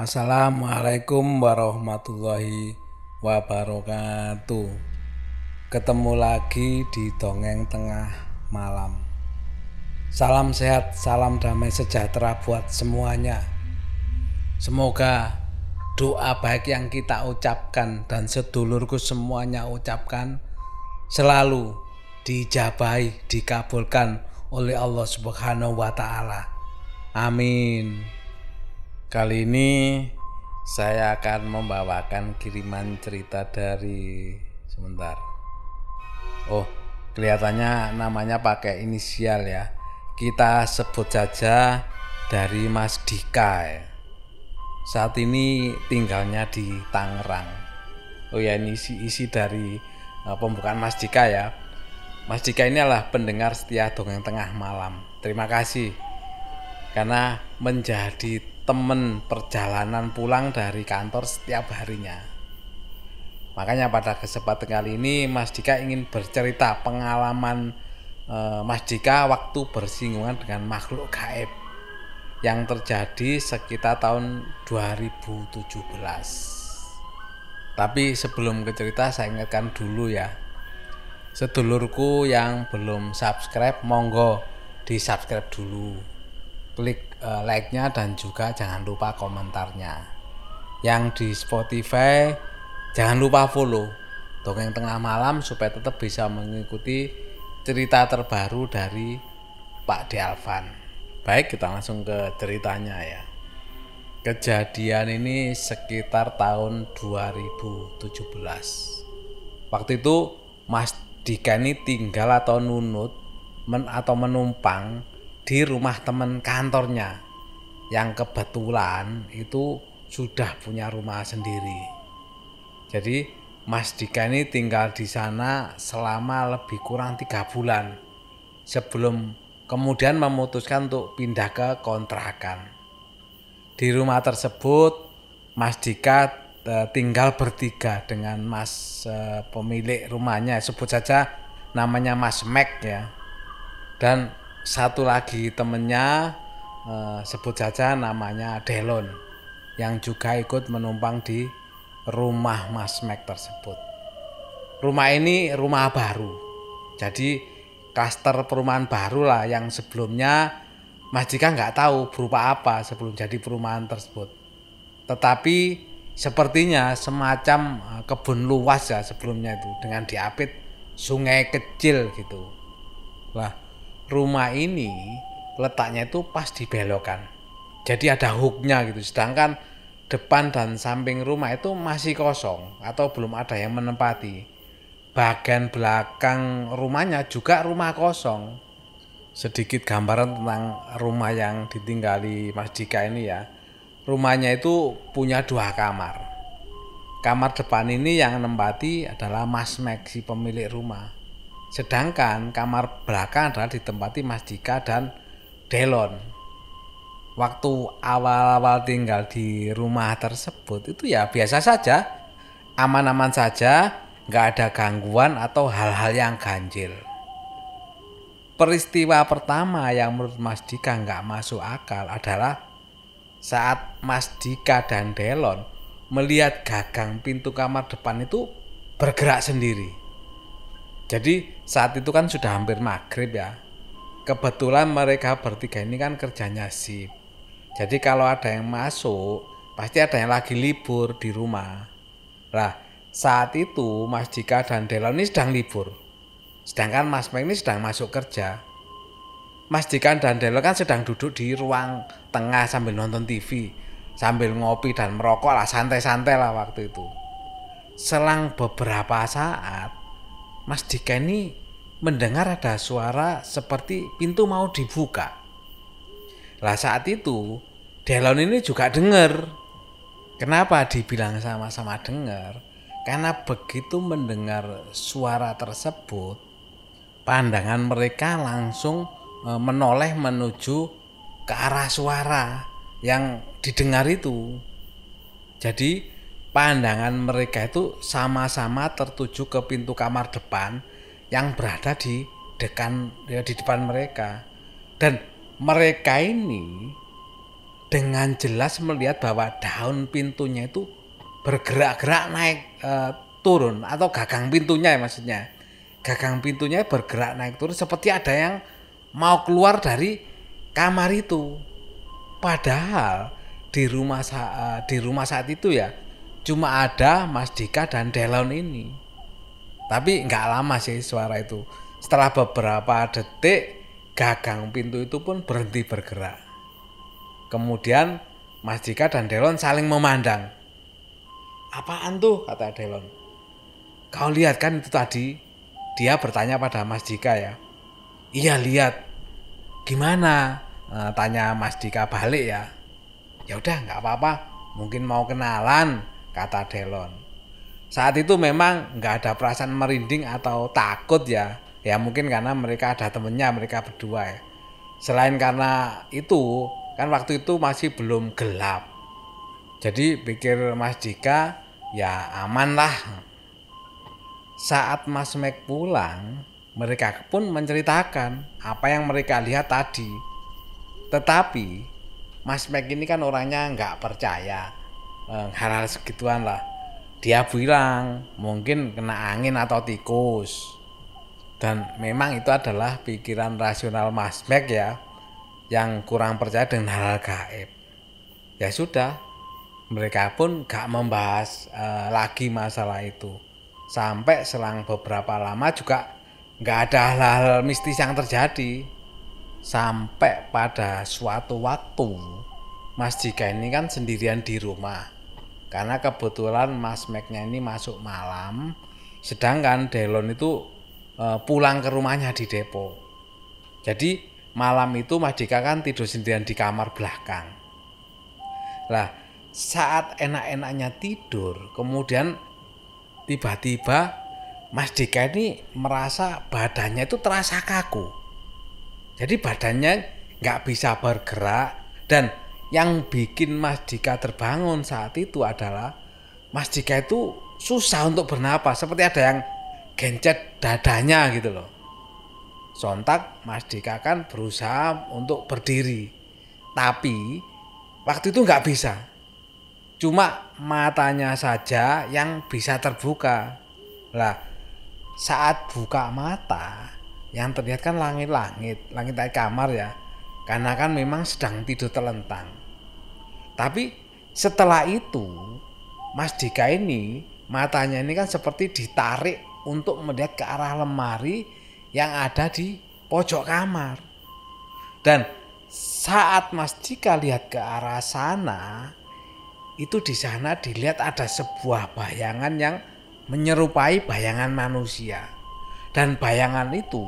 Assalamualaikum warahmatullahi wabarakatuh. Ketemu lagi di dongeng tengah malam. Salam sehat, salam damai sejahtera buat semuanya. Semoga doa baik yang kita ucapkan dan sedulurku semuanya ucapkan selalu dijabai, dikabulkan oleh Allah Subhanahu wa taala. Amin. Kali ini saya akan membawakan kiriman cerita dari sebentar. Oh, kelihatannya namanya pakai inisial ya. Kita sebut saja dari Mas Dika ya. Saat ini tinggalnya di Tangerang. Oh ya, ini isi-isi dari uh, pembukaan Mas Dika ya. Mas Dika ini adalah pendengar setia dongeng tengah malam. Terima kasih karena menjadi temen perjalanan pulang dari kantor setiap harinya. Makanya pada kesempatan kali ini Mas Dika ingin bercerita pengalaman eh, Mas Dika waktu bersinggungan dengan makhluk gaib yang terjadi sekitar tahun 2017. Tapi sebelum ke cerita saya ingatkan dulu ya. Sedulurku yang belum subscribe monggo di subscribe dulu klik uh, like-nya dan juga jangan lupa komentarnya. Yang di Spotify jangan lupa follow Dongeng Tengah Malam supaya tetap bisa mengikuti cerita terbaru dari Pak Dialvan. Baik, kita langsung ke ceritanya ya. Kejadian ini sekitar tahun 2017. Waktu itu Mas Dika ini tinggal atau nunut men atau menumpang di rumah teman kantornya yang kebetulan itu sudah punya rumah sendiri. Jadi Mas Dika ini tinggal di sana selama lebih kurang tiga bulan sebelum kemudian memutuskan untuk pindah ke kontrakan. Di rumah tersebut Mas Dika e, tinggal bertiga dengan Mas e, pemilik rumahnya sebut saja namanya Mas Mac ya. Dan satu lagi temennya eh, sebut saja namanya Delon yang juga ikut menumpang di rumah Mas Mac tersebut. Rumah ini rumah baru. Jadi klaster perumahan baru lah yang sebelumnya Mas Jika nggak tahu berupa apa sebelum jadi perumahan tersebut. Tetapi sepertinya semacam eh, kebun luas ya sebelumnya itu dengan diapit sungai kecil gitu. Lah rumah ini letaknya itu pas di belokan. Jadi ada hooknya gitu. Sedangkan depan dan samping rumah itu masih kosong atau belum ada yang menempati. Bagian belakang rumahnya juga rumah kosong. Sedikit gambaran tentang rumah yang ditinggali Mas Dika ini ya. Rumahnya itu punya dua kamar. Kamar depan ini yang menempati adalah Mas Max si pemilik rumah Sedangkan kamar belakang adalah ditempati Mas Dika dan Delon. Waktu awal-awal tinggal di rumah tersebut itu ya biasa saja, aman-aman saja, nggak ada gangguan atau hal-hal yang ganjil. Peristiwa pertama yang menurut Mas Dika nggak masuk akal adalah saat Mas Dika dan Delon melihat gagang pintu kamar depan itu bergerak sendiri. Jadi saat itu kan sudah hampir maghrib ya. Kebetulan mereka bertiga ini kan kerjanya sip. Jadi kalau ada yang masuk, pasti ada yang lagi libur di rumah. Nah, saat itu Mas Dika dan Delon ini sedang libur. Sedangkan Mas Meng ini sedang masuk kerja. Mas Dika dan Delon kan sedang duduk di ruang tengah sambil nonton TV. Sambil ngopi dan merokok lah, santai-santai lah waktu itu. Selang beberapa saat, Mas Dika ini mendengar ada suara seperti pintu mau dibuka. Lah saat itu Delon ini juga dengar. Kenapa dibilang sama-sama dengar? Karena begitu mendengar suara tersebut, pandangan mereka langsung e, menoleh menuju ke arah suara yang didengar itu. Jadi pandangan mereka itu sama-sama tertuju ke pintu kamar depan yang berada di dekan ya, di depan mereka dan mereka ini dengan jelas melihat bahwa daun pintunya itu bergerak-gerak naik e, turun atau gagang pintunya ya maksudnya. Gagang pintunya bergerak naik turun seperti ada yang mau keluar dari kamar itu. Padahal di rumah e, di rumah saat itu ya cuma ada Mas Dika dan Delon ini. Tapi nggak lama sih suara itu. Setelah beberapa detik gagang pintu itu pun berhenti bergerak. Kemudian Mas Dika dan Delon saling memandang. Apaan tuh? kata Delon. Kau lihat kan itu tadi? Dia bertanya pada Mas Dika ya. Iya lihat. Gimana? Nah, tanya Mas Dika balik ya. Ya udah nggak apa-apa. Mungkin mau kenalan, kata Delon. Saat itu memang nggak ada perasaan merinding atau takut ya. Ya mungkin karena mereka ada temennya mereka berdua ya. Selain karena itu kan waktu itu masih belum gelap jadi pikir Mas Dika ya aman lah saat Mas Mek pulang mereka pun menceritakan apa yang mereka lihat tadi tetapi Mas Mek ini kan orangnya nggak percaya hal-hal segituan lah dia bilang mungkin kena angin atau tikus dan memang itu adalah pikiran rasional Mas Mek ya yang kurang percaya dengan hal-hal gaib. Ya sudah, mereka pun gak membahas uh, lagi masalah itu. Sampai selang beberapa lama juga gak ada hal-hal mistis yang terjadi. Sampai pada suatu waktu, Mas Jika ini kan sendirian di rumah. Karena kebetulan Mas Meknya ini masuk malam, sedangkan Delon itu uh, pulang ke rumahnya di Depok. Jadi malam itu Mas Dika kan tidur sendirian di kamar belakang. Lah, saat enak-enaknya tidur, kemudian tiba-tiba Mas Dika ini merasa badannya itu terasa kaku. Jadi badannya nggak bisa bergerak dan yang bikin Mas Dika terbangun saat itu adalah Mas Dika itu susah untuk bernapas seperti ada yang gencet dadanya gitu loh. Sontak Mas Dika kan berusaha untuk berdiri. Tapi waktu itu nggak bisa. Cuma matanya saja yang bisa terbuka. Lah, saat buka mata, yang terlihat kan langit-langit, langit dari kamar ya. Karena kan memang sedang tidur telentang. Tapi setelah itu, Mas Dika ini matanya ini kan seperti ditarik untuk melihat ke arah lemari yang ada di pojok kamar. Dan saat Mas Jika lihat ke arah sana, itu di sana dilihat ada sebuah bayangan yang menyerupai bayangan manusia. Dan bayangan itu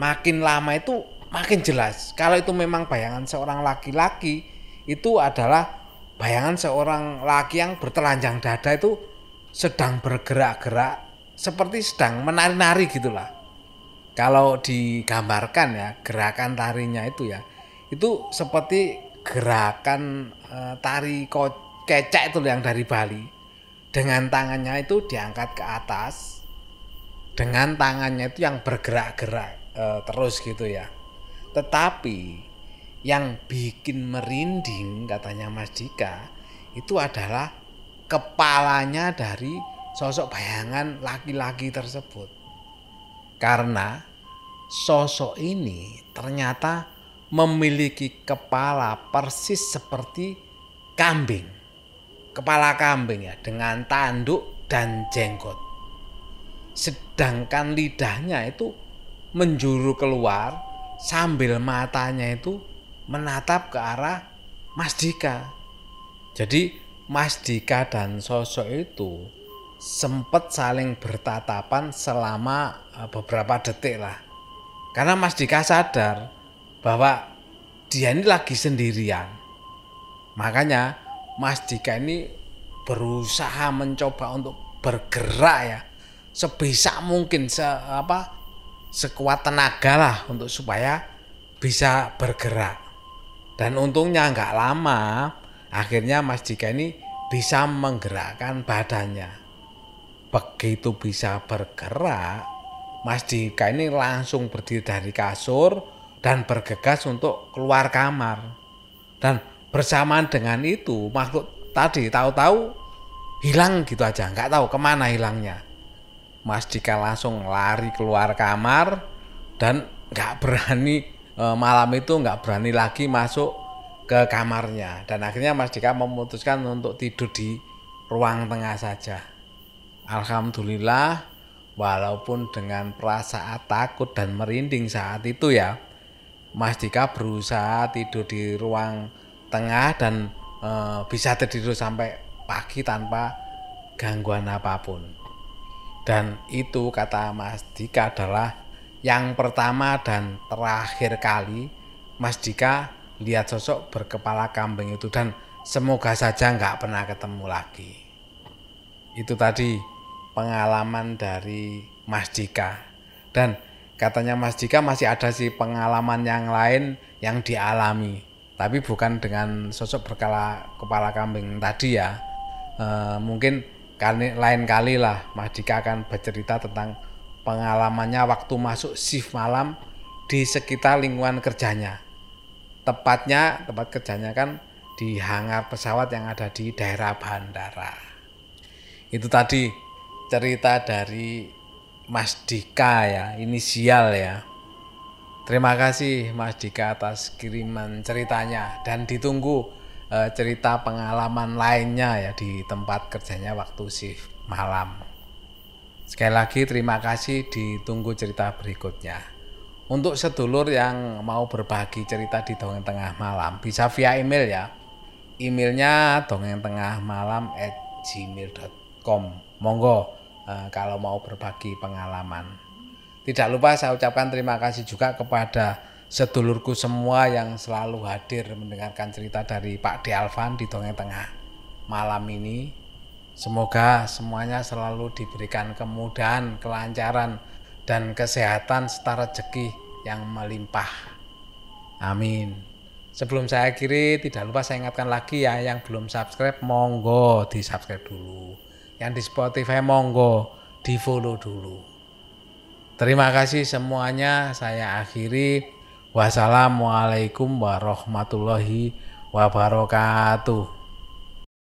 makin lama itu makin jelas. Kalau itu memang bayangan seorang laki-laki, itu adalah bayangan seorang laki yang bertelanjang dada itu sedang bergerak-gerak seperti sedang menari-nari gitulah. Kalau digambarkan ya gerakan tarinya itu ya itu seperti gerakan e, tari kecek itu yang dari Bali. Dengan tangannya itu diangkat ke atas dengan tangannya itu yang bergerak-gerak e, terus gitu ya. Tetapi yang bikin merinding katanya Mas Dika itu adalah kepalanya dari sosok bayangan laki-laki tersebut karena sosok ini ternyata memiliki kepala persis seperti kambing. Kepala kambing ya dengan tanduk dan jenggot. Sedangkan lidahnya itu menjuru keluar sambil matanya itu menatap ke arah Mas Dika. Jadi Mas Dika dan sosok itu sempat saling bertatapan selama eh, beberapa detik lah. Karena Mas Dika sadar bahwa dia ini lagi sendirian. Makanya Mas Dika ini berusaha mencoba untuk bergerak ya sebisa mungkin se apa sekuat tenaga lah untuk supaya bisa bergerak. Dan untungnya nggak lama akhirnya Mas Dika ini bisa menggerakkan badannya begitu bisa bergerak, Mas Dika ini langsung berdiri dari kasur dan bergegas untuk keluar kamar. Dan bersamaan dengan itu makhluk tadi tahu-tahu hilang gitu aja nggak tahu ke mana hilangnya Mas Dika langsung lari keluar kamar dan nggak berani e, malam itu nggak berani lagi masuk ke kamarnya. Dan akhirnya Mas Dika memutuskan untuk tidur di ruang tengah saja. Alhamdulillah walaupun dengan perasaan takut dan merinding saat itu ya Mas Dika berusaha tidur di ruang tengah dan e, bisa tidur sampai pagi tanpa gangguan apa pun. Dan itu kata Mas Dika adalah yang pertama dan terakhir kali Mas Dika lihat sosok berkepala kambing itu dan semoga saja nggak pernah ketemu lagi. Itu tadi pengalaman dari Mas Dika. Dan katanya Mas Dika masih ada sih pengalaman yang lain yang dialami tapi bukan dengan sosok berkala kepala kambing tadi ya. E, mungkin kali, lain kali lah Mas Dika akan bercerita tentang pengalamannya waktu masuk shift malam di sekitar lingkungan kerjanya tepatnya tempat kerjanya kan di hangar pesawat yang ada di daerah bandara itu tadi cerita dari Mas Dika ya, inisial ya. Terima kasih Mas Dika atas kiriman ceritanya dan ditunggu uh, cerita pengalaman lainnya ya di tempat kerjanya waktu shift malam. Sekali lagi terima kasih ditunggu cerita berikutnya. Untuk sedulur yang mau berbagi cerita di dongeng tengah malam bisa via email ya. Emailnya dongeng tengah malam at gmail.com. Monggo Eh, kalau mau berbagi pengalaman. Tidak lupa saya ucapkan terima kasih juga kepada sedulurku semua yang selalu hadir mendengarkan cerita dari Pak De Alvan di Dongeng Tengah malam ini. Semoga semuanya selalu diberikan kemudahan, kelancaran, dan kesehatan serta rezeki yang melimpah. Amin. Sebelum saya akhiri, tidak lupa saya ingatkan lagi ya yang belum subscribe, monggo di subscribe dulu yang di Spotify monggo di follow dulu. Terima kasih semuanya. Saya akhiri. Wassalamualaikum warahmatullahi wabarakatuh.